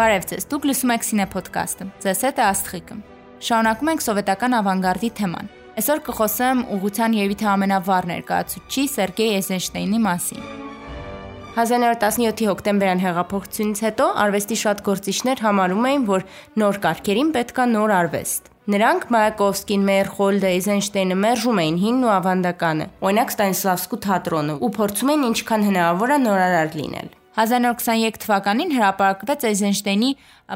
Բարև ձեզ։ Դուք լսում եք Cine Podcast-ը։ Ձեզ հետ է Աստղիկը։ Շարունակում ենք սովետական ավանգարդի թեման։ Այսօր կխոսեմ ուղղության եւ իթե ամենավառ ներկայացուցիչ Սերգեյ Էյզենշտեյնի մասին։ 1917-ի հոկտեմբերյան հեղափոխությունից հետո արվեստի շատ գործիչներ համարում էին, որ նոր կարգերին պետքա նոր արվեստ։ Նրանք Մայակովսկին, Մերխոլդը, Էյզենշտեյնը մերժում էին հինն ու ավանդականը։ Օրինակ Ստանիսլավսկու թատրոնը ու փորձում էին ինչքան հնարավոր է նորարար լինել։ 1923 թվականին հրապարակվեց Էյզենշտեյնի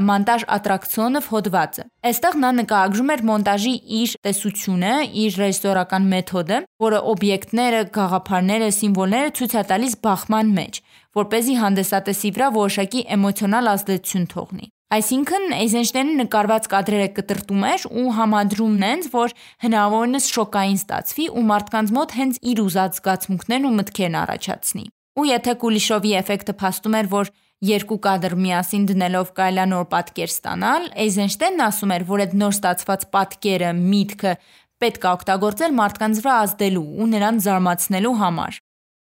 մոնտաժ ատրակցիոնով հոդվածը։ Այստեղ նա նկարագրում էր մոնտաժի իր տեսությունը, իր ռեժիսորական մեթոդը, որը օբյեկտները, գաղափարները, սիմվոլները ցույց է տալիս բախման մեջ, որ เป զի հանդեսատեսի վրա որոշակի էմոցիոնալ ազդեցություն թողնի։ Այսինքն Էյզենշտեյնը նկարված կադրերը կտրտում էր ու համադրում նենց, որ հնարավորինս շոկային ստացվի ու մարդկանց մոտ հենց իր ուզած զգացմունքներն ու մտքերն առաջացնի։ Ու եթե Կուլիշովի էֆեկտը փաստում էր, որ երկու կադր միասին դնելով կարելի նոր պատկեր ստանալ, Էյզենշտեյնն ասում էր, որ այդ նոր ստացված պատկերը, միտքը պետք է օգտագործել մարդկանց վրա ազդելու ու նրան զարմացնելու համար։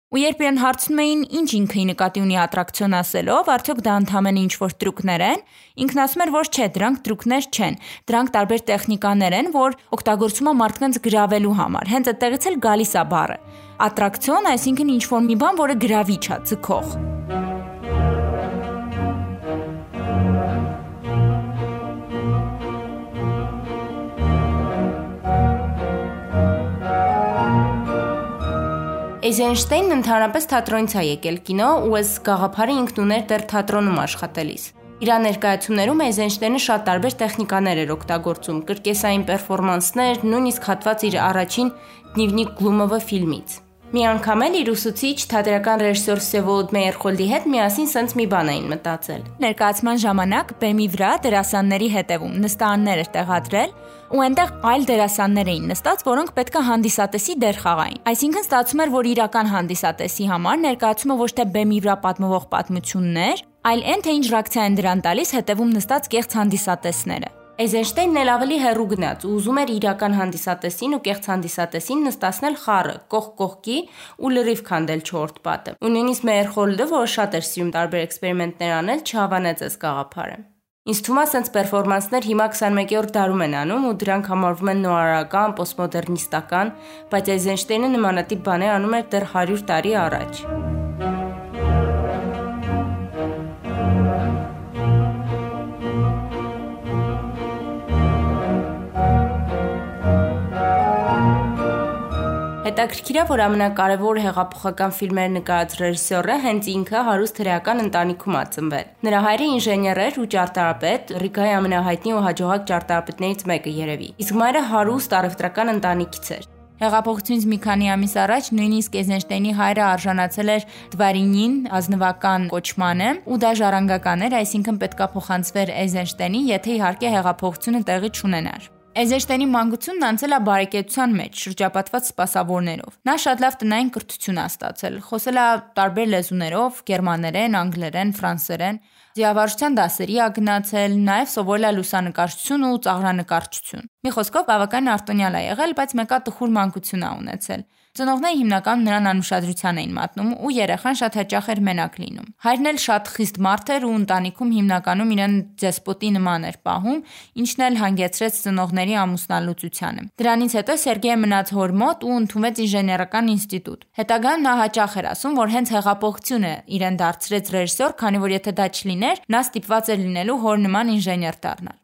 Ու երբ իրեն հարցնում էին, ինչ ինքը նկատի ունի ատրակցիոն ասելով, արդյոք դա ընդհանրեն ինչ որ տրուկներ են, ինքն ասում էր, որ չէ, դրանք տրուկներ չեն։ Դրանք տարբեր տեխնիկաներ են, որ օգտագործվում է մարդկանց գրավելու համար։ Հենց այդտեղից էլ գալիս է բառը ատրակցիոն, այսինքն ինչ որ մի բան, որը գրավիչ է, ձգող։ Էյզենշտեյնն ընդհանրապես թատրոնից է եկել կինո ու այս գաղափարը ինքն ուներ դեռ թատրոնում աշխատելիս։ Իր ներկայացումներում Էյզենշտեյնը շատ տարբեր տեխնիկաներ էր օգտագործում՝ կրկեսային պերֆորմանսներ, նույնիսկ հատված իր առաջին Դնիվնիկ Գլումովը ֆիլմից։ Մի անգամ էլ իր ուսուցիչ թատերական ռեժիսոր Սևոդ Մեյերխոլդի հետ միասին սենց մի բան էին մտածել։ Ներկայացման ժամանակ բեմի վրա դերասանների հետևում նստարաններ էր տեղադրել ու այնտեղ այլ դերասաններ էին նստած, որոնք պետք է հանդիսատեսի դեր խաղային։ Այսինքն ստացվում էր, որ իրական հանդիսատեսի համար ներկայացումը ոչ թե բեմի վրա պատմվող պատմություններ, այլ այն թե ինչ ռեակցիա են դրան տալիս հետևում նստած կեղծ հանդիսատեսները։ Էյզենշտեյնն էլ ավելի հեռու գնաց ու ուզում էր իրական հանդիսատեսին ու կեղծ հանդիսատեսին նստացնել խառը, կողք կողքի ու լրիվ քանդել չորդ պատը։ Ու նույնիսկ Մեյերխոլդը, որը շատ էր սիրում տարբեր էքսպերիմենտներ անել, չհավանեց այս գաղափարը։ Ինձ թվում է, սենց պերֆորմանսներ հիմա 21-րդ դարում են անում ու դրանք համարվում են նոարական, պոստմոդեռնիստական, բայց Էյզենշտեյնը նմանատիպ բաներ անում էր դեռ 100 տարի առաջ։ Հետաքրքիր է, որ ամենակարևոր հեղափոխական ֆիլմեր նկարած ռեժիսորը հենց ինքը հարուստ հրեական ընտանիքում ա ծնվել։ Նրա հայրը ինժեներ էր ու ճարտարապետ, Ռիգայի ամենահայտնի ու հաջողակ ճարտարապետներից մեկը երևի։ Իսկ մայրը հարուստ առևտրական ընտանիքից էր։ Հեղափոխությունից մի քանի ամիս առաջ նույնիսկ Էզենշտեյնի հայրը արժանացել էր Դվարինին ազնվական կոչմանը ու դա ժառանգական էր, այսինքն պետքա փոխանցվեր Էզենշտեյնին, եթե իհարկե հեղափոխությունը տեղի չունենար։ Էզեշտենի մանկությունն անցել է բարեկեցության մեջ, շրջապատված սպասավորներով։ Նա շատ լավ տնային կրթություն է ստացել։ Խոսել է տարբեր լեզուներով՝ գերմաներեն, անգլերեն, ֆրանսերեն։ Ձիավարժության դասերի ա գնացել, նաև սովորել է լուսանկարչություն ու ծաղրանկարչություն։ Մի խոսքով բավական արտոնյալ է եղել, բայց մեկա տխուր մանկություն է ունեցել։ Ծնողները հիմնականում նրան անուշադրության էին մատնում ու երեխան շատ հաճախ էր մենակ լինում։ Հայրն էլ շատ խիստ մարդ էր ու ընտանիքում հիմնականում իրեն դեսպոտի նման էր պահում, ինչն էլ հանգեցրեց ծնողների ամուսնալուծությանը։ Դրանից հետո Սերգեյը մնաց հոր մոտ ու ընդունվեց ինժեներական ինստիտուտ։ Հետագայում նա հաճախ էր ասում, որ հենց հեղափոխությունը իրեն դարձրեց ռեժիսոր, քանի որ եթե դա չլիներ, նա ստիպված էր լինելու հոր նման ինժեներ դառնալ։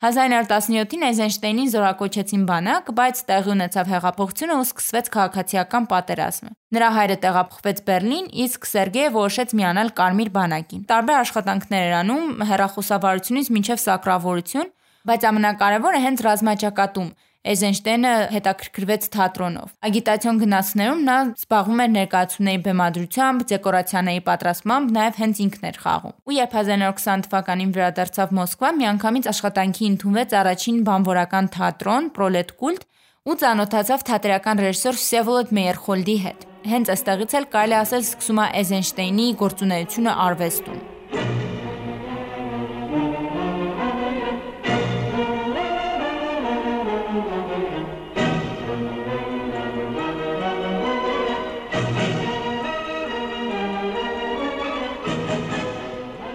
1917-ին Էյզենշտեյնին զորակոչեցին բանակ, բայց տեղի ունեցավ հեղափոխությունը ու սկսվեց քաղաքացիական պատերազմը։ Նրա հայրը տեղափոխվեց Բերլին, իսկ Սերգեյը որոշեց միանալ Կարմիր բանակին։ Տարբեր աշխատանքներ էր անում հերախոսավարությունից մինչև սակրավորություն, բայց ամենակարևորը հենց ռազմաճակատում Էյզենշտեյնը հետաքրքրվեց թատրոնով։ Ագիտացիոն գնացներում նա զբաղվում էր ներկայացումների բեմադրությամբ, դեկորացիաների պատրաստմամբ, նաև հենց ինքն էր խաղում։ Ու երբ 1920 թվականին վերադարձավ Մոսկվա, միանգամից աշխատանքի ընդունվեց առաջին բանվորական թատրոն Պրոլետկուլտ ու ծանոթացավ թատերական ռեժիսոր Վսևոլոդ Մեյերխոլդի հետ։ Հենց այստեղից էլ կարելի ասել սկսում է Էյզենշտեյնի գործունեությունը արվեստում։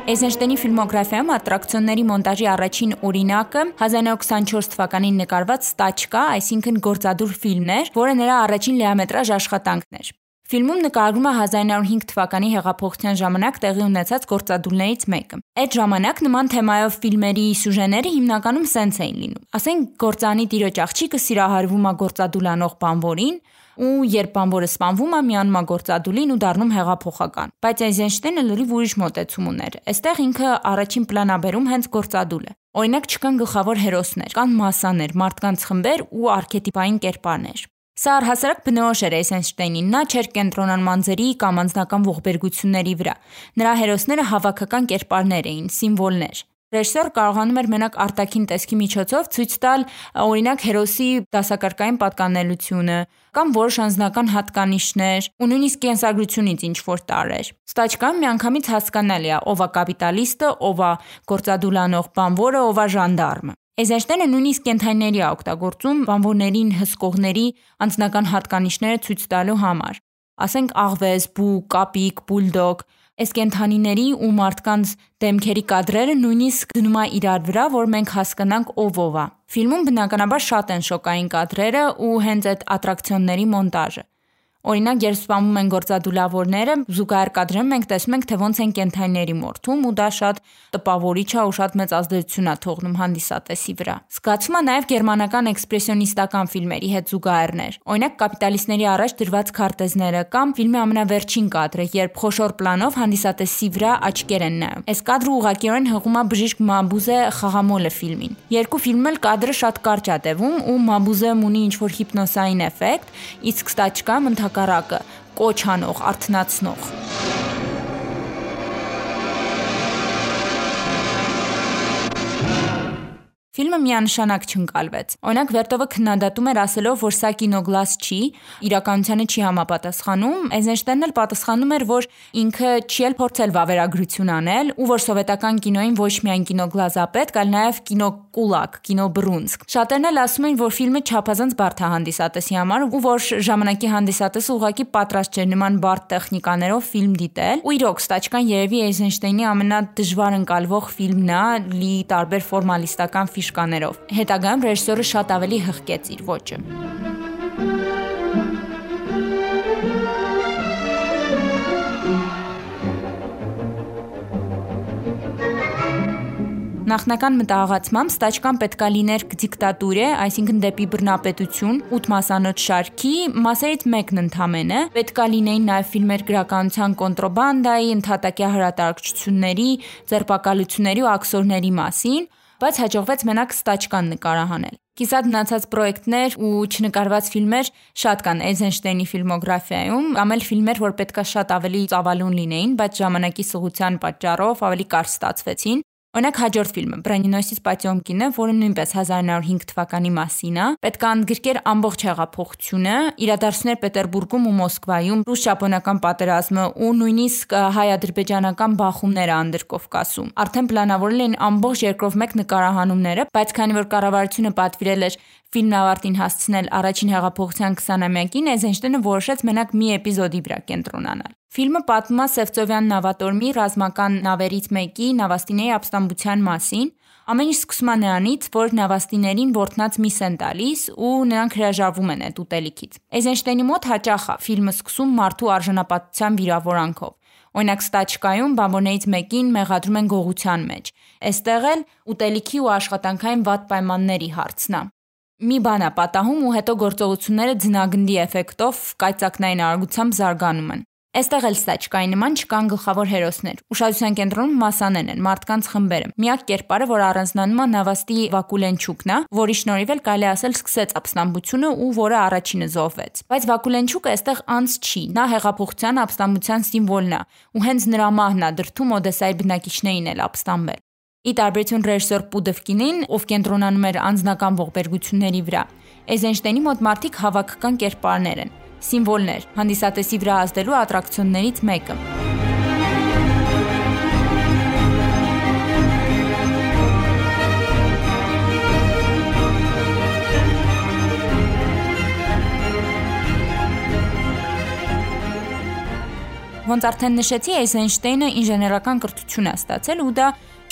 Էյզենշտեյնի ֆիլմոգրաֆիայում ատրակցիոնների մոնտաժի առաջին օրինակը 1924 թվականին նկարված «Ստաչկա», այսինքն գործադուր ֆիլմն էր, որը նրա առաջին լիամետրաժ աշխատանքն էր։ Ֆիլմում նկարագրում է 1905 թվականի հեղափոխության ժամանակ տեղի ունեցած գործադուլներից մեկը։ Այդ ժամանակ նման թեմայով ֆիլմերի սյուժեները հիմնականում սենց էին լինում։ Ասենք գործանի տիրոջ աղջիկը սիրահարվում է գործադուլանող բանվորին, ու երբ բանվորը սպանվում է, միանում է գործադուլին ու դառնում հեղափոխական։ Բայց Էյզենշտեյնը լրիվ ուրիշ մոտեցում ուներ։ Այստեղ ինքը առաջին պլանաբերում հենց գործադուլը։ Օրինակ չկան գլխավոր հերոսներ, կան մասաներ, մարդկանց խմբեր ու արքետիպային կերպարներ։ Սա առհասարակ բնորոշ էր Էյզենշտեյնին։ Նա չէր կենտրոնանում անձերի կամ անձնական ողբերգությունների վրա։ Նրա հերոսները հավաքական կերպարներ էին, սիմվոլներ։ Ռեժիսորը կարողանում էր մենակ արտաքին տեսքի միջոցով ցույց տալ օրինակ հերոսի դասակարգային պատկանելությունը կամ որոշ անձնական հատկանիշներ ու նույնիսկ կենսագրությունից ինչ որ տարեր։ Ստաչկան միանգամից հասկանալի է ով է կապիտալիստը, ով է գործադուլանող բանվորը, ով է ժանդարմը։ Էյզենշտեյնը նույնիսկ կենթայիների է օգտագործում բանվորներին հսկողների անձնական հատկանիշները ցույց տալու համար։ Ասենք աղվես, բու, կապիկ, բուլդոգ, Այս կենթանիների ու մարդկանց դեմքերի կադրերը նույնիսկ դնում է իրար վրա, որ մենք հասկանանք ով ով է։ Ֆիլմում բնականաբար շատ են շոկային կադրերը ու հենց այդ ատրակցիոնների մոնտաժը։ Օրինակ, երբ սպանում են գործադուլավորները, զուգահեռ կադրում մենք տեսնում ենք, թե ոնց են կենթայիների մորթում ու դա շատ տպավորիչ է ու շատ մեծ ազդեցություն է թողնում հանդիսատեսի վրա։ Զգացվում է նաև գերմանական էքսպրեսիոնիստական ֆիլմերի հետ զուգահեռներ։ Օրինակ, կապիտալիստների առաջ դրված քարտեզները կամ ֆիլմի ամենավերջին կադրը, երբ խոշոր պլանով հանդիսատեսի վրա աչքեր են նայում։ Այս կադրը ուղղակիորեն հղում է բժիշկ Մաբուզե խաղամոլը ֆիլմին։ Երկու էլ կադրը շատ կարճ է տևում ու Մաբուզեում ունի ինչ-որ հիպնոսային էֆեկտ, իսկ Ստաչկամ ընդհանրապես հակառակը՝ կոչ անող, արթնացնող։ Ֆիլմը միանշանակ չընկալվեց։ Օրինակ Վերտովը քննադատում էր ասելով, որ սա կինոգլաս չի, իրականությանը չի համապատասխանում, Էյզենշտեյնն էլ պատասխանում էր, որ ինքը չի էլ փորձել վավերագրություն անել, ու որ սովետական կինոին ոչ միայն կինոգլազ է պետք, այլ նաև կինոկուլակ, կինոբրունսկ։ Շատերն էլ ասում են, որ ֆիլմը չափազանց բարդ է հանդիսատեսի համար, ու որ ժամանակի հանդիսատեսը ուղղակի պատրաստ չէր նման բարդ տեխնիկաներով ֆիլմ դիտել։ Ու իրոք, Ստաչկան երևի Էյզենշտեյնի ամենադժվար ընկալվող ֆիլմն է՝ լի տարբեր ֆորմալիստական ֆիլմ ֆիշկաներով։ Հետագայում ռեժիսորը շատ ավելի հղկեց իր ոճը։ Նախնական մտահղացմամբ ստաչկան պետքա լիներ դիկտատուրե, այսինքն դեպի բռնապետություն, 8 մասանոց շարքի, մասերից մեկն ընդամենը, պետքա լինեին նաև ֆիլմեր գրականության կոնտրոբանդայի, ընդհատակյա հրատարակչությունների, ձերբակալությունների ու աքսորների մասին, բայց հաջողվեց մենակ ստաչկան նկարահանել։ Կիսատ մնացած պրոյեկտներ ու չնկարված ֆիլմեր շատ կան Էյզենշտեյնի ֆիլմոգրաֆիայում, կամ էլ ֆիլմեր, որ պետքա շատ ավելի ծավալուն լինեին, բայց ժամանակի սղության պատճառով ավելի կարճ ստացվեցին։ Օրինակ հաջորդ ֆիլմը Բրենինոսից Պատյոմկինը, որը նույնպես 1905 թվականի մասին է, պետք է ընդգրկեր ամբողջ հեղափոխությունը, իրադարձություններ Պետերբուրգում ու Մոսկվայում, ռուս-ճապոնական պատերազմը ու նույնիսկ հայ-ադրբեջանական բախումները Անդրկովկասում։ Արդեն պլանավորել էին ամբողջ երկրով մեկ նկարահանումները, բայց քանի որ կառավարությունը պատվիրել էր ֆիլմն ավարտին հասցնել առաջին հեղափոխության 20-ամյակին, Էյզենշտենը որոշեց մենակ մի էպիզոդի վրա կենտրոնանալ։ Ֆիլմը պատմում է Սևծովյան նավատորմի ռազմական նավերից մեկի Նավաստինեի ապստամբության մասին։ Ամեն ինչ սկսում է նրանից, որ նավաստիներին ворթնած միս են տալիս ու նրանք հրաժարվում են այդ ուտելիքից։ Էյզենշտենի մոտ հաճախ է ֆիլմը սկսում մարդու արժանապատվության վիրավորանքով։ Օրինակ ստաչկայում բամբոներից մեկին մեղադրում են գողության մեջ։ Այստեղ էլ ուտելիքի ու աշխատանքային վատ պայմանների հարցնա։ Մի բան է պատահում ու հետո գործողությունները ձնագնդի էֆեկտով կայծակնային արագությամբ զարգանում են։ Այստեղ էլ ստաչկայի նման չկան գլխավոր հերոսներ։ Ուշադրության կենտրոնում մասաներն են, մարդկանց խմբերը։ Միակ կերպարը, որ առանձնանում է Նավաստի Վակուլենչուկն է, որի շնորհիվ էլ կարելի ասել սկսեց ապստամբությունը ու որը առաջինը զոհվեց։ Բայց Վակուլենչուկը այստեղ անց չի։ Նա հեղափոխության ապստամբության սիմվոլն է, ու հենց նրա մահն է դրթում Օդեսայի բնակիչներին էլ ապստամբել։ Ի տարբերություն ռեժիսոր Պուդովկինին, ով կենտրոնանում էր անձնական ողբերգությունների վրա, Էյզենշտեյնի մոտ մարդիկ հավաքական կերպարներ են սիմվոլներ, հանդիսատեսի վրա ազդելու ատրակցիոններից մեկը։ Ոնց արդեն նշեցի, Էյզենշտեյնը ինժեներական կրթություն է ստացել ու դա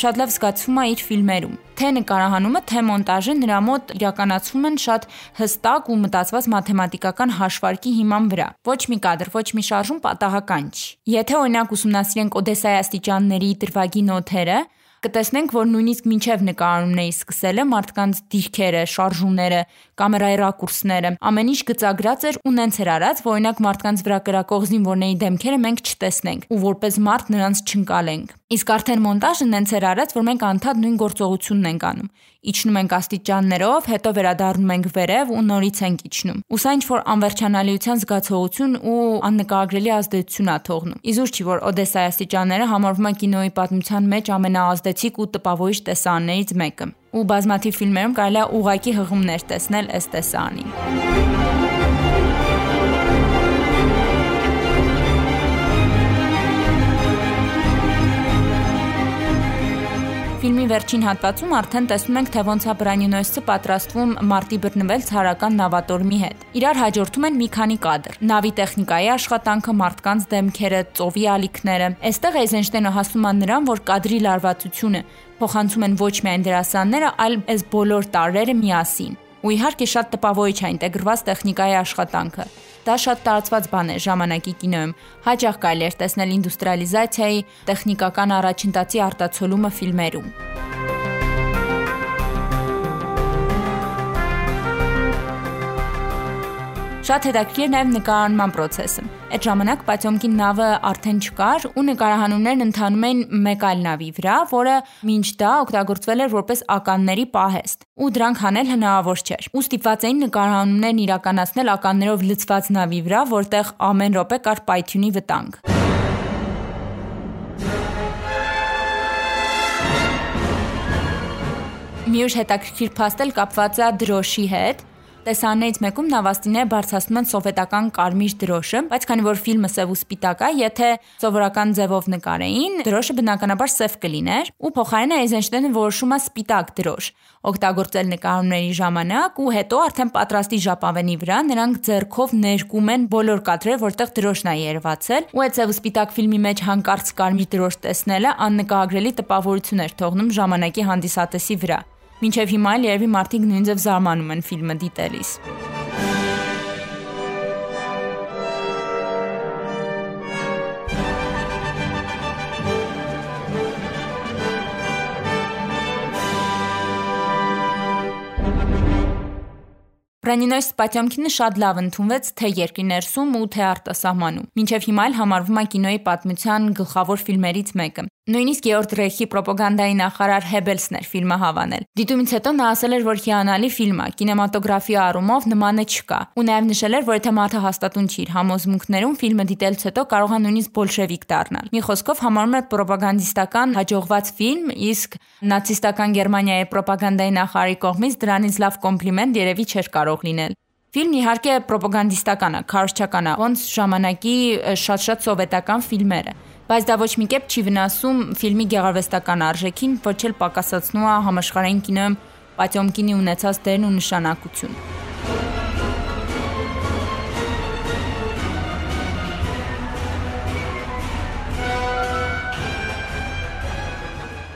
շատ լավ զգացվում է իր ֆիլմերում։ Թե նկարահանումը, թե մոնտաժը նրա մոտ իրականացվում են շատ հստակ ու մտածված մաթեմատիկական հաշվարկի հիման վրա։ Ոչ մի կադր, ոչ մի շարժում պատահական չի։ Եթե օրինակ ուսումնասիրենք Օդեսայի աստիճանների դրվագի նոթերը, կտեսնենք, որ նույնիսկ մինչև նկարումների սկսելը մարդկանց դիրքերը, շարժումները, կամերայի ռակուրսները, ամեն ինչ գծագրած էր ու նենց էր արած, որ օրինակ մարդկանց վրա կրակող զինվորների դեմքերը մենք չտեսնենք ու որպես մարդ նրանց չընկալենք։ Իսկ արդեն մոնտաժը նենց էր արած, որ մենք անդադ նույն գործողությունն ենք անում։ Իջնում ենք աստիճաններով, հետո վերադառնում ենք վերև ու նորից ենք իջնում։ Ու սա ինչ որ անվերջանալիության զգացողություն ու աննկարագրելի ազդեցություն ա թողնում։ Իզուր չի որ Օդեսայի աստիճանները համարվում է կինոյի պատմության մեջ ամենաազդեցիկ ու տպավորիչ տեսարաններից մեկը։ Ու բազմաթիվ ֆիլմերում կարելի է ուղակի հղումներ տեսնել ըստ տեսարանին։ Ֆիլմի վերջին հատվածում արդեն տեսնում ենք, թե ոնց է Բրանյունոսը պատրաստվում մարտի բռնվել ցարական նավատորմի հետ։ Իրար հաջորդում են մի քանի կադր։ Նավի տեխնիկայի աշխատանքը, մարդկանց դեմքերը, ծովի ալիքները։ Այստեղ Էյզենշտեյնը հասնում է նրան, որ կադրի լարվածությունը փոխանցում են ոչ միայն դերասանները, այլ այս բոլոր տարրերը միասին։ Ու իհարկե շատ տպավորիչ է ինտեգրված տեխնիկայի աշխատանքը։ Դա շատ տարածված բան է ժամանակի կինոյում։ Հաճախ կարելի է տեսնել ինդուստրիալիզացիայի, տեխնիկական առաջընթացի արտացոլումը ֆիլմերում։ Շատ հետաքրքիր նաև նկարահանման process-ը։ Այդ ժամանակ Պատյոմկի նավը արդեն չկար ու նկարահանումներն ընթանում էին մեկ այլ նավի վրա, որը մինչ դա օգտագործվել էր որպես ականների պահեստ, ու դրանք հանել հնարավոր չէր։ Ու ստիպված էին նկարահանումներն իրականացնել ականներով լցված նավի վրա, որտեղ ամեն րոպե կար պայթյունի վտանգ։ Մյուս հետաքրքիր փաստել կապված է դրոշի հետ, Տեսաններից մեկում նավաստիները բարձրացնում են սովետական կարմիր դրոշը, բայց քանի որ ֆիլմը սև ու սպիտակ է, եթե սովորական ձևով նկարեին, դրոշը բնականաբար սև կլիներ, ու փոխարենը Էյզենշտեյնը որոշում է սպիտակ դրոշ օգտագործել նկարումների ժամանակ ու հետո արդեն պատրաստի ժապավենի վրա նրանք ձեռքով ներկում են բոլոր կադրերը, որտեղ դրոշն է երևացել, ու այդ ծև սպիտակ ֆիլմի մեջ հանկարծ կարմիր դրոշ տեսնելը աննկարագրելի տպավորություն էր թողնում ժամանակի հանդիսատեսի վրա։ Մինչև հիմա էլ երևի մարդիկ նույնձև զարմանում են ֆիլմը դիտելիս։ Բրանինոյս Սպատյոմքինը շատ լավ ընդունվեց թե երկրի ներսում ու թե արտասահմանում։ Մինչև հիմա էլ համարվում է կինոյի պատմության գլխավոր ֆիլմերից մեկը։ Նույնիսկ Գեորգ Ռեյխի ռոպագանդայի նախարար Հեբելսն էր ֆիլմը հավանել։ Դիտումից հետո նա ասել էր, որ հիանալի ֆիլմ է, կինեմատոգրաֆի առումով նմանը չկա։ Ու նաև նշել էր, որ եթե մարդը հաստատուն չի իր համոզմունքներում, ֆիլմը դիտելուց հետո կարող է նույնիսկ բոլշևիկ դառնալ։ Մի խոսքով համարում է ռոպագանդիստական հաջողված ֆիլմ, իսկ նացիստական Գերմանիայի ռոպագանդայի նախարարի կողմից դրանից լավ կոմպլիմենտ երևի չէր կարող լինել։ Ֆիլմն իհարկե ռոպագանդիստական է, քարոզչական է, ոնց ժամանակի շատ-շատ սովետական ֆիլմերը բայց դա ոչ մի կերպ չի վնասում ֆիլմի գեղարվեստական արժեքին, ոչ էլ պակասացնում է համաշխարհային կինոյում Պատյոմկինի ունեցած դերն ու նշանակություն։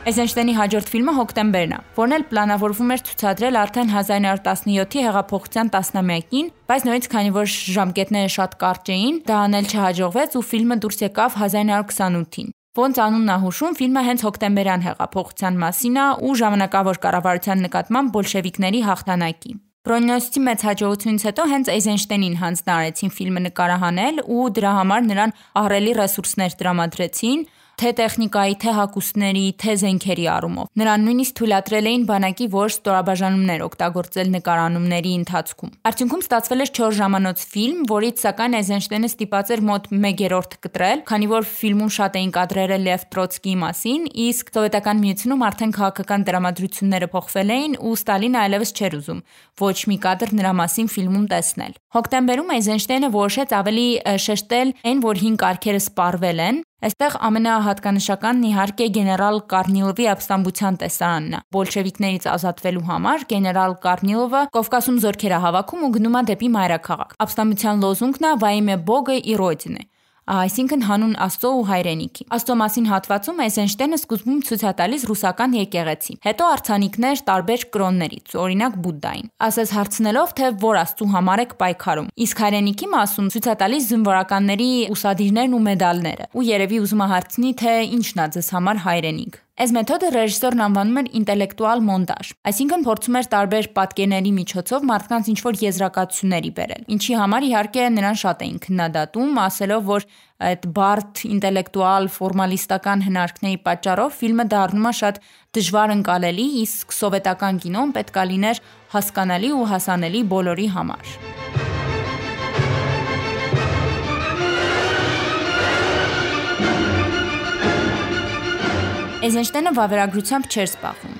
Էյզենշտեյնի հաջորդ ֆիլմը հոկտեմբերն է, որն էլ պլանավորվում էր ցուցադրել արդեն 1917-ի հեղափոխության 10-ամյակին, բայց նույնիսկ քանի որ ժամկետները շատ կարճ էին, դա անել չհաջողվեց ու ֆիլմը դուրս եկավ 1928-ին։ Ոնց անունն է հուշում, ֆիլմը հենց հոկտեմբերյան հեղափոխության մասին է ու ժամանակավոր կառավարության նկատմամբ բոլշևիկների հաղթանակի։ Բրոնյոսի մեծ հաջողությունից հետո հենց Էյզենշտեյնին հանձնարարեցին ֆիլմը նկարահանել ու դրա համար նրան ահռելի ռեսուրսներ տրամադրեցին, թե տեխնիկայի, թե հակոստների, թե զենքերի առումով։ Նրան նույնիսկ թույլատրել էին բանակի որոշ ստորաբաժանումներ օգտագործել նկարանումների ընթացքում։ Արդյունքում ստացվել էր 4 ժամանոց ֆիլմ, որից սակայն Էյզենշտեյնը ստիպած էր մոտ 1/3 կտրել, քանի որ ֆիլմում շատ էին կադրերը Լև Տրոցկիի մասին, իսկ սովետական միությունում արդեն քաղաքական դրամատրությունները փոխվել էին ու Ստալինը այլևս չէր ուզում ոչ մի կադր նրա մասին ֆիլմում տեսնել։ Հոկտեմբերում Էյզենշտեյնը որոշեց ավելի շեշտել այն, որ հին կարգերը սպառվել են, Այստեղ ամենահատկանշականն իհարկե գեներալ Կարնիլովի ապստամբության տեսարանն է։ Բոլշևիկներից ազատվելու համար գեներալ Կարնիլովը Կովկասում զորքեր է հավաքում ու գնում է դեպի մայրաքաղաք։ Ապստամբության լոզունգն է «Во имя Бога и Родины» այսինքն հանուն Աստծո ու հայրենիքի։ Աստծո մասին հատվածում Էյզենշտեյնը սկզբում ցույց է տալիս ռուսական եկեղեցի, հետո արձանիկներ տարբեր կրոններից, օրինակ Բուդդային։ Ասես հարցնելով, թե որ Աստծո համար եք պայքարում։ Իսկ հայրենիքի մասում ցույց է տալիս զինվորականների ուսադիրներն ու մեդալները։ Ու երևի ուզում է հարցնի, թե ինչն է ձեզ համար հայրենիք։ Այս մեթոդը ռեժիսորն անվանում էր ինտելեկտուալ մոնտաժ, այսինքն փորձում էր տարբեր պատկերների միջոցով մարդկանց ինչ-որ եզրակացությունների բերել։ Ինչի համար իհարկե նրան շատ էին քննադատում, ասելով, որ այդ բարդ ինտելեկտուալ ֆորմալիստական հնարքների պատճառով ֆիլմը դառնում է շատ դժվար ընկալելի, իսկ սովետական կինոն պետքա լիներ հասկանալի ու հասանելի բոլորի համար։ Էյզենշտեյնը վավերագրությամբ չէր զբաղվում։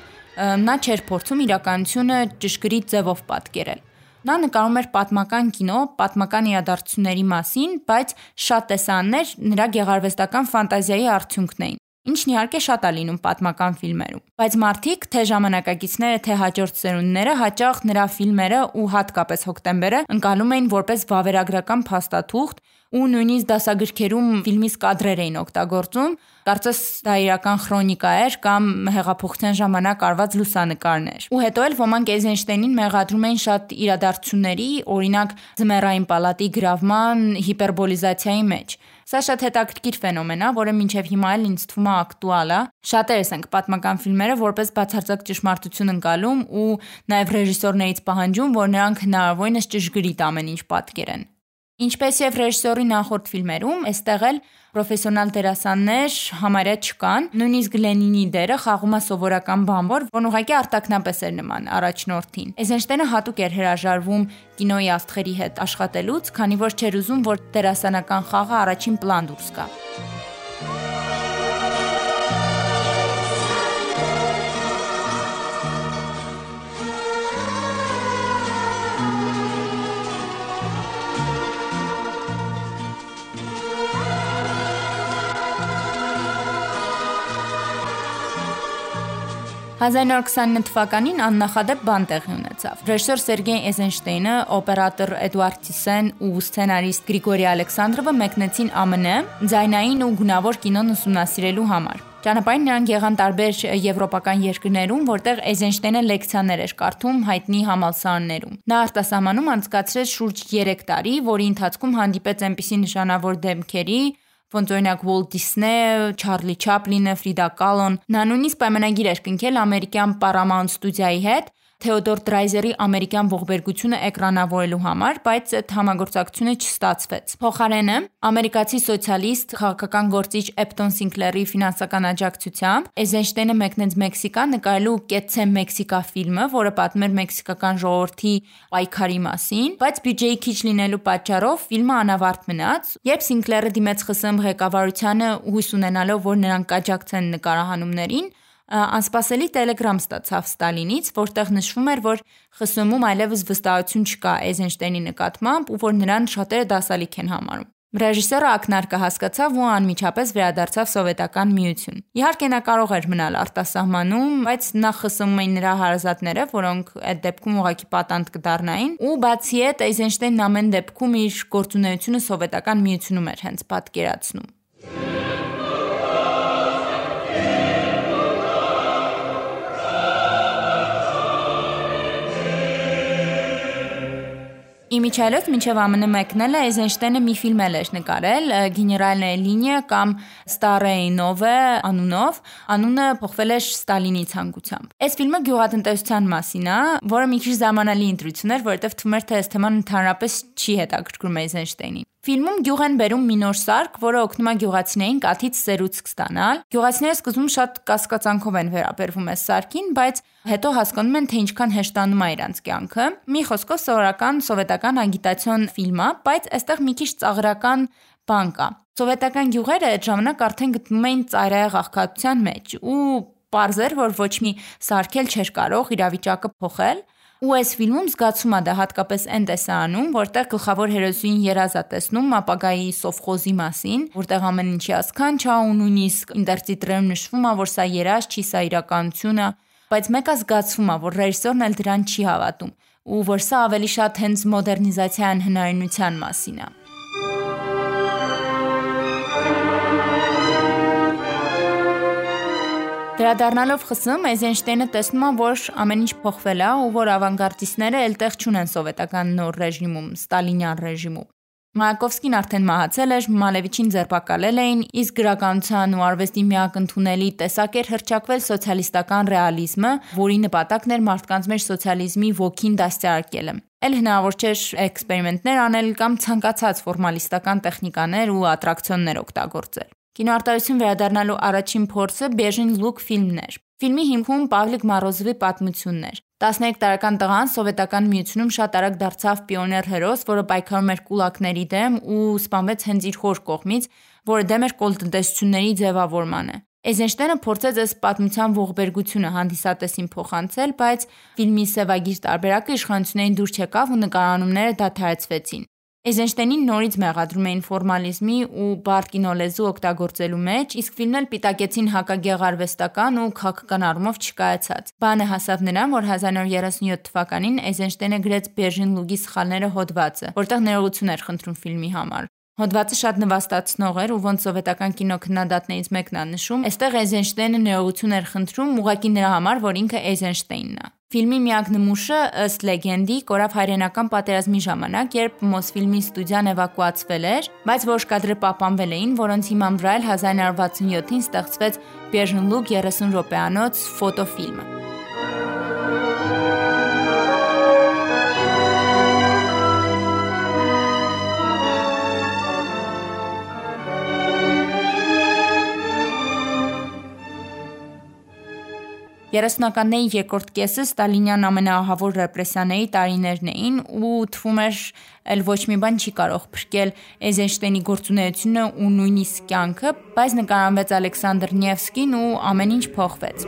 Նա չէր փորձում իրականությունը ճշգրիտ ձևով պատկերել։ Նա նկարում էր պատմական կինո, պատմական իրադարձությունների մասին, բայց շատ տեսաններ նրա գեղարվեստական ֆանտազիայի արդյունքն էին ինչն իհարկե շատ է լինում պատմական ֆիլմերում։ Բայց մարդիկ, թե ժամանակակիցները, թե հաջորդ սերունդները հաճախ նրա ֆիլմերը ու հատկապես հոկտեմբերը ընկալում էին որպես վավերագրական փաստաթուղթ ու նույնիսկ դասագրքերում ֆիլմից կադրեր էին օգտագործում, կարծես դա իրական քրոնիկա էր կամ հեղափոխության ժամանակ արված լուսանկարներ։ Ու հետո էլ ոմանք Էյզենշտեյնին մեղադրում էին շատ իրադարձությունների, օրինակ Զմերային պալատի գրավման հիպերբոլիզացիայի մեջ։ Սա շատ հետաքրքիր ֆենոմեն է, որը մինչև հիմա էլ ինձ թվում է ակտուալ է։ Շատերս ենք պատմական ֆիլմերը որպես բացարձակ ճշմարտություն ընկալում ու նաև ռեժիսորներից պահանջում, որ նրանք հնարավորինս ճշգրիտ ամեն ինչ պատկերեն։ Ինչպես եւ ռեժիսորի նախորդ ֆիլմերում, այստեղ էլ պրոֆեսիոնալ դերասաններ համարյա չկան։ Նույնիսկ Լենինի դերը խաղում է սովորական բանվոր, որն ուղղակի արտակնապես էր նման առաջնորդին։ Էյզենշտեյնը հատուկ էր հրաժարվում կինոյի աստղերի հետ աշխատելուց, քանի որ չէր ուզում, որ դերասանական խաղը առաջին պլան դուրս գա։ «1929 թվականին աննախադեպ բան տեղի ունեցավ։ Ռեժիսոր Սերգեյ Էյզենշտեյնը, օպերատոր Էդուարդ Տիսեն ու սցենարիստ Գրիգորի Ալեքսանդրովը մեկնեցին ԱՄՆ ձայնային ու գունավոր կինոն ուսումնասիրելու համար։ Ճանապարհին նրանք եղան տարբեր եվրոպական երկրներում, որտեղ Էյզենշտեյնը լեկցիաներ էր կարդում հայտնի համալսարաններում։ Նա արտասահմանում անցկացրեց շուրջ 3 տարի, որի ընթացքում հանդիպեց այնպիսի նշանավոր դեմքերի, ոնց օրինակ Walt Disney, Charlie Chaplin-ը, Frida Kahlo-ն։ Նա նույնիսկ պայմանագիր էր կնքել ամերիկյան Paramount ստուդիայի հետ, Թեոդոր Դրայզերի ամերիկյան ողբերգությունը էկրանավորելու համար, բայց այդ համագործակցությունը չստացվեց։ Փոխարենը ամերիկացի սոցիալիստ քաղաքական գործիչ Էպտոն Սինկլերի ֆինանսական աջակցությամբ Էյզենշտեյնը մեկնեց Մեքսիկա նկարելու Կեցե Մեքսիկա ֆիլմը, որը պատմեր մեքսիկական ժողովրդի պայքարի մասին, բայց բյուջեի քիչ լինելու պատճառով ֆիլմը անավարտ մնաց, երբ Սինկլերը դիմեց ԽՍՀՄ ղեկավարությանը հույս ունենալով, որ նրանք կաջակցեն նկարահանումներին, անսպասելի տելեգրամ ստացավ Ստալինից, որտեղ նշվում էր, որ ԽՍՀՄ-ում այլևս վստահություն չկա Էյզենշտեյնի նկատմամբ ու որ նրան շատերը դասալիք են համարում։ Ռեժիսորը ակնարկը հասկացավ ու անմիջապես վերադարձավ սովետական միություն։ Իհարկե նա կարող էր մնալ արտասահմանում, բայց նա ԽՍՀՄ-ին էին նրա հարազատները, որոնք այդ դեպքում ուղղակի պատանդ կդառնային, ու բացի այդ Էյզենշտեյնն ամեն դեպքում իր գործունեությունը սովետական միությունում էր հենց պատկերացնում։ Իմիջայլոց մինչև ԱՄՆ մեկնելը Էյզենշտեյնը մի ֆիլմ էր նկարել Գեներալնե լինիա կամ Nove անունով, անունը փոխվել է Ստալինի ցանկությամբ։ Այս ֆիլմը գյուղատնտեսության մասին է, որը մի քիչ զարմանալի ընտրություն էր, որովհետև թվում էր թե այս թեման ընդհանրապես չի հետաքրքրում Էյզենշտեյնին։ Ֆիլմում գյուղ են բերում մի նոր սարք, որը օգնում է գյուղացիներին կաթից սերուցք ստանալ։ Գյուղացիները սկզբում շատ կասկածանքով են վերաբերվում այս սարքին, բայց հետո հասկանում են, թե ինչքան հեշտանում է իրանց կյանքը։ Մի խոսքով սովորական սովետական ագիտացիոն ֆիլմ է, բայց այստեղ մի քիչ ծաղրական բան կա։ Սովետական գյուղերը այդ ժամանակ արդեն գտնվում էին ծայրահեղ աղքատության մեջ ու Պարզեր, որ ոչ մի սարքել չէր կարող իրավիճակը փոխել, Ու այս ֆիլմում զգացում է դա հատկապես այն տեսարանում, որտեղ գլխավոր հերոսուին երազ է տեսնում ապագայի սովխոզի մասին, որտեղ ամեն ինչի ասքան չա ու նույնիսկ ինտերտիտրերում նշվում է, որ սա երազ չի, սա իրականություն է, բայց մեկը զգացվում է, որ ռեժիսորն էլ դրան չի հավատում ու որ սա ավելի շատ հենց մոդեռնիզացիան հնարինության մասին է։ Դրադառնալով ԽՍՀՄ Էյզենշտայնը տեսնում է, որ ամեն ինչ փոխվել է ու որ ավանգարդիստները ելտեղ չունեն սովետական նոր ռեժիմում, ստալինյան ռեժիմում։ Մայակովսկին արդեն մահացել էր, Մալևիչին ձերբակալել էին, իսկ գրականության ու արվեստի միակ ընդունելի տեսակ էր հրճակվել սոցիալիստական ռեալիզմը, որի նպատակն էր մարդկանց մեջ սոցիալիզմի ոգին դաստիարակելը։ Էլ հնարավոր չէր էքսպերիմենտներ անել կամ ցանկացած ֆորմալիստական տեխնիկաներ ու ատրակցիոններ օգտագործել։ Կինոարտադրություն վերադառնալու առաջին փորձը Բեժին Լուկ ֆիլմն էր։ Ֆիլմի հիմքում Պավլիկ Մարոզովի պատմությունն էր։ 13 տարեկան տղան սովետական միությունում շատ արագ դարձավ պիոներ հերոս, որը պայքարում էր կուլակների դեմ ու սպանվեց հենց իր հոր կողմից, որը դեմ էր կոլտնտեսությունների ձևավորմանը։ Էյզենշտեյնը փորձեց այս պատմության ողբերգությունը հանդիսատեսին փոխանցել, բայց ֆիլմի սևագիր տարբերակը իշխանություններին դուր չեկավ ու նկարանումները դադարեցվեցին։ Էյզենշտեյնին նորից մեղադրում էին ֆորմալիզմի ու բարդ կինոլեզու օգտագործելու մեջ, իսկ ֆիլմն էլ պիտակեցին հակագեղարվեստական ու քաղաքական առումով չկայացած։ Բանը հասավ նրան, որ 1937 թվականին Էյզենշտեյնը գրեց Բերժին Լուգի սխալները հոդվածը, որտեղ ներողություն էր խնդրում ֆիլմի համար։ Հոդվածը շատ նվաստացնող էր ու ոնց սովետական կինո քննադատներից մեկն է նշում, այստեղ Էյզենշտեյնը ներողություն էր խնդրում ուղղակի նրա համար, որ ինքը Էյզենշտեյնն է։ Ֆիլմի միակ նմուշը ըստ լեգենդի կորավ հայրենական պատերազմի ժամանակ, երբ Մոսֆիլմի ստուդիան էվակուացվել էր, բայց որոշ կադրեր պահպանվել էին, որոնց հիման վրա էլ 1967-ին ստեղծվեց Pierre Luc 30 րոպեանոց ֆոտոֆիլմը։ 30-ականների երկրորդ կեսը Ստալինյան ամենաահավոր ռեպրեսիաների տարիներն էին ու թվում էր էլ ոչ մի բան չի կարող փրկել Էյզենշտեյնի գործունեությունը ու նույնիսկ կյանքը, բայց նկարանվեց Ալեքսանդր Նևսկին ու ամեն ինչ փոխվեց։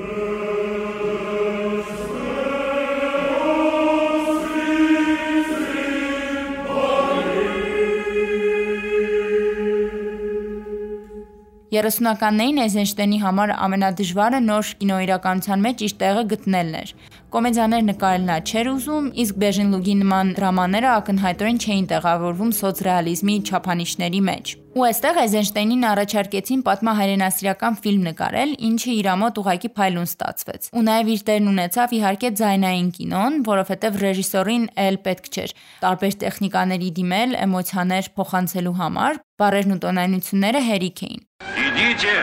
30-ականներին Էյզենշտեյնի համար ամենադժվարը նոր կինոիրականության մեջ իր տեղը գտնելն էր։ Կոմեդիաներ նկարել նա չէր ուզում, իսկ Բեժին Լուգի նման դրամաները ակնհայտորեն չէին տեղավորվում սոցռեալիզմի չափանիշների մեջ։ Ու այստեղ Էյզենշտեյնին առաջարկեցին պատմահայրենասիրական ֆիլմ նկարել, ինչը իր ամոթ ուղակի փայլուն ստացվեց։ Ու նաև իր տեղն ունեցավ իհարկե ձայնային կինոն, որովհետև ռեժիսորին էլ պետք չէր տարբեր տեխնիկաների դիմել էմոցիաներ փոխանցելու համար, բառերն ու տոնայնությունները հերիք էին։ Идите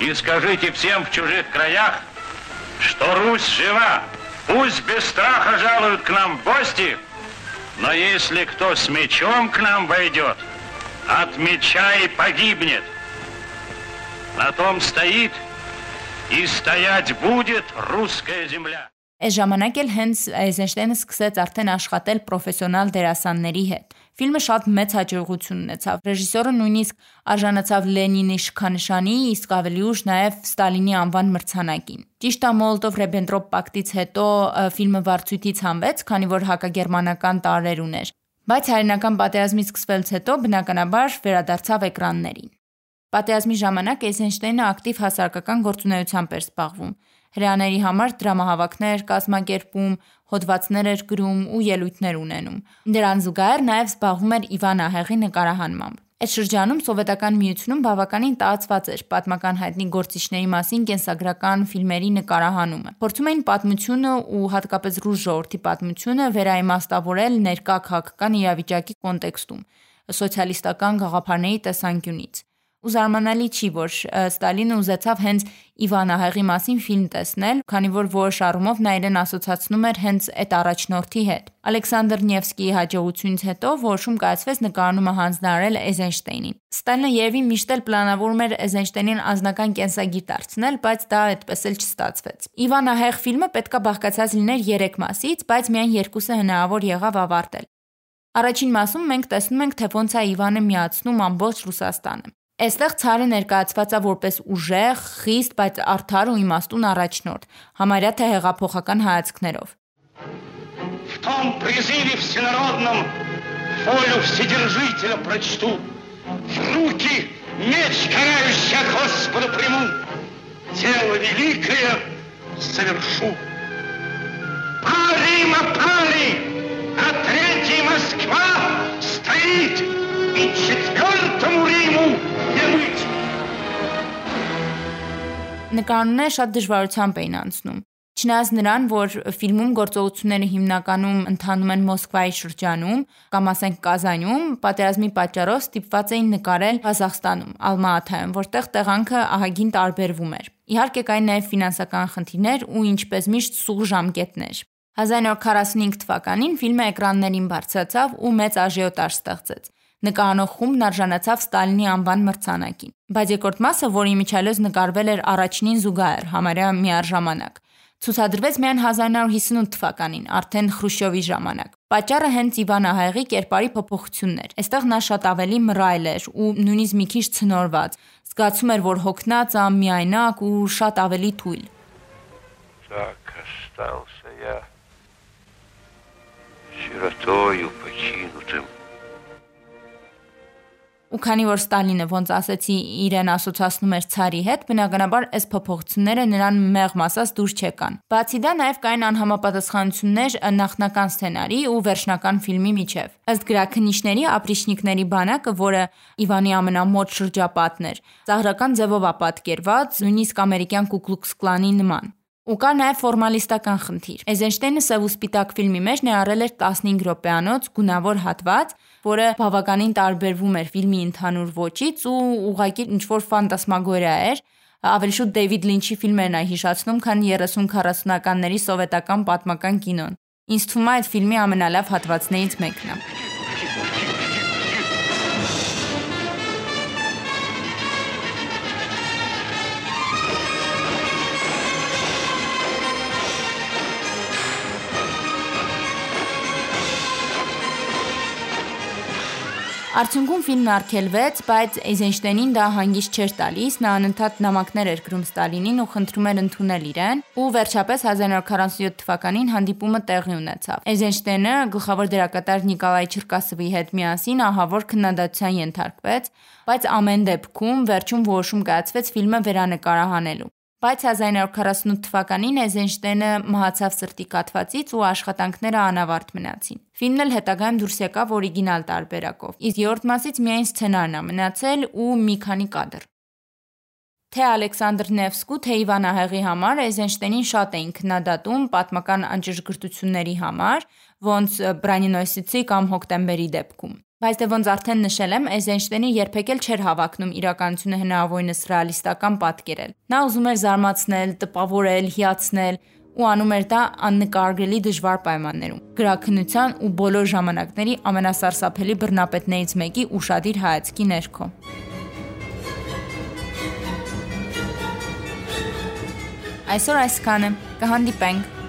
и скажите всем в чужих краях, что Русь жива. Пусть без страха жалуют к нам в гости, но если кто с мечом к нам войдет, от меча и погибнет. На том стоит и стоять будет русская земля. Այս ժամանակ էլ հենց Էյզենշտեյնը սկսեց արդեն աշխատել պրոֆեսիոնալ դերասանների հետ։ Ֆիլմը շատ մեծ հաջողություն ունեցավ։ Ռեժիսորը նույնիսկ արժանացավ Լենինի շքանշանի, իսկ ավելի ուշ նաև Ստալինի անվան մրցանակին։ Ճիշտ է Մոլոտով-Ռեբենտրոպ պակտից հետո ֆիլմը վարձույթից հանվեց, քանի որ հակագերմանական տարեր ուներ։ Բայց հայրենական պատերազմից սկսվելուց հետո բնականաբար վերադարձավ էկրաններին։ Պատերազմի ժամանակ Էյզենշտեյնը ակտիվ հասարակական գործունեությամբ էր զբաղվում հրաների համար դրամահավաքներ կազմակերպում, հոդվածներ էր գրում ու ելույթներ ունենում։ Դրան զուգահեռ նաև զբաղվում էր Իվան Ահեղի նկարահանմամբ։ Այդ շրջանում սովետական միությունում բավականին տարածված էր պատմական հայտնի գործիչների մասին կենսագրական ֆիլմերի նկարահանումը։ Փորձում էին պատմությունը ու հատկապես ռուս ժողովրդի պատմությունը վերաիմաստավորել ներկա քաղաքական իրավիճակի կոնտեքստում սոցիալիստական գաղափարների տեսանկյունից։ Ու զարմանալի չի, որ Ստալինը ուզեցավ հենց Իվան Ահեղի մասին ֆիլմ տեսնել, քանի որ որոշ առումով նա իրեն ասոցացնում էր հենց այդ առաջնորդի հետ։ Ալեքսանդր Նևսկիի հաջողությունից հետո որոշում կայացվեց նկարանումը հանձնարարել Էյզենշտեյնին։ Ստալինը երևի միշտ էլ պլանավորում էր Էյզենշտեյնին անձնական կենսագիր դարձնել, բայց դա այդպես էլ չստացվեց։ Իվան Ահեղ ֆիլմը պետքա բաղկացած լիներ 3 մասից, բայց միայն երկուսը հնարավոր եղավ ավարտել։ Առաջին մասում մենք տեսնում ենք, թե ոնց է Իվանը միացնում ամբողջ Ռուսաստանը։ Այստեղ ցարը ներկայացված է որպես ուժեղ, խիստ, բայց արդար ու իմաստուն առաջնորդ, համարյա թե հեղափոխական հայացքներով։ В том призыве всенародном волю Вседержителя прочту, в руки меч карающий от Господа приму, дело великое совершу. Пали, пали, Նկարները շատ դժվարությամբ էին անցնում։ Չնայած նրան, որ ֆիլմում գործողությունները հիմնականում ընթանում են Մոսկվայի շրջանում կամ ասենք Կազանում, պատերազմի պատճառով ստիպված էին նկարել Ղազախստանում, Ալմա-Աթայում, որտեղ տեղանքը ահագին տարբերվում էր։ Իհարկե կային նաև ֆինանսական խնդիրներ ու ինչպես միշտ սուղ ժամկետներ։ 1945 թվականին ֆիլմը էկրաններին բարձրացավ ու մեծ աժիոտաժ ստեղծեց։ Նկարանող խումբն արժանացավ Ստալինի անվան մրցանակին։ Բայց երկրորդ մասը, որի միջալոց նկարվել էր առաջինին զուգահեռ, համարյա միաժամանակ, ցուցադրվեց միայն 1958 թվականին, արդեն Խրուշչովի ժամանակ։ Պատճառը հենց Իվան Ահայղի կերպարի փոփոխությունն էր։ Այստեղ նա շատ ավելի մռայլ էր ու նույնիսկ մի քիչ ցնորված։ Զգացում էր, որ հոգնած, ամիայնակ ու շատ ավելի թույլ։ Так остался я сиротою покинутым. Ու քանի որ Ստալինը ոնց ասեցի իրեն ասոցացնում էր ցարի հետ, բնականաբար այս փոփոխությունները նրան մեղմ ասած դուրս չեկան։ Բացի դա նաև կային անհամապատասխանություններ նախնական սցենարի ու վերջնական ֆիլմի միջև։ Ըստ գրաքննիչների ապրիչնիկների բանակը, որը Իվանի ամենամոտ շրջապատն էր, ծաղրական ձևով ապատկերված, նույնիսկ ամերիկյան Կուկլուքս կլանի նման։ Ու կար նաև ֆորմալիստական խնդիր։ Էյզենշտեյնը սև ու սպիտակ ֆիլմի մեջ ներառել էր 15 րոպեանոց գունավոր հատված, որը բավականին տարբերվում էր ֆիլմի ընդհանուր ոճից ու ուղղակի ինչ-որ ֆանտասմագորիա էր, ավելի շուտ Դեյվիդ Լինչի ֆիլմերն այ հիշացնում, քան 30-40-ականների սովետական պատմական կինոն։ Ինձ թվում է այդ ֆիլմի ամենալավ հատվածներից մեկն է։ Արդյունքում ֆիլմն արգելվեց, բայց Էյզենշտեյնին դա հանգիստ չէր տալիս, նա անընդհատ նամակներ էր գրում Ստալինին ու խնդրում էր ընդունել իրեն, ու վերջապես 1947 թվականին հանդիպումը տեղի ունեցավ։ Էյզենշտեյնը գլխավոր դերակատար Նիկոլայ Չերկասովի հետ միասին ահավոր քննադատության ենթարկվեց, բայց ամեն դեպքում վերջում որոշում կայացվեց ֆիլմը վերանկարահանելու բայց 1948 թվականին Էյզենշտեյնը մահացավ սրտի կաթվածից ու աշխատանքները անավարտ մնացին։ Ֆիլմն էլ հետագայում դուրս եկավ օրիգինալ տարբերակով։ Իսկ երրորդ մասից միայն սցենարն է մնացել ու մի քանի կադր։ Թե Ալեքսանդր Նևսկու, թե Իվան Ահեղի համար Էյզենշտեյնին շատ էին քննադատում պատմական անճշգրտությունների համար, ոնց Բրանինոյսիցի կամ Հոկտեմբերի դեպքում։ Բայց դե ոնց արդեն նշել եմ, Էյզենշտենը երբեք էլ չէր հավակնում իրականությունը հնարավորինս ռեալիստական պատկերել։ Նա ուզում էր զարմացնել, տպավորել, հիացնել ու անում էր դա աննկարագրելի դժվար պայմաններում։ Գրաքննության ու բոլոր ժամանակների ամենասարսափելի բռնապետներից մեկի ուրشادիր հայացքի ներքո։ Այսօր այսքանը։ Կհանդիպենք։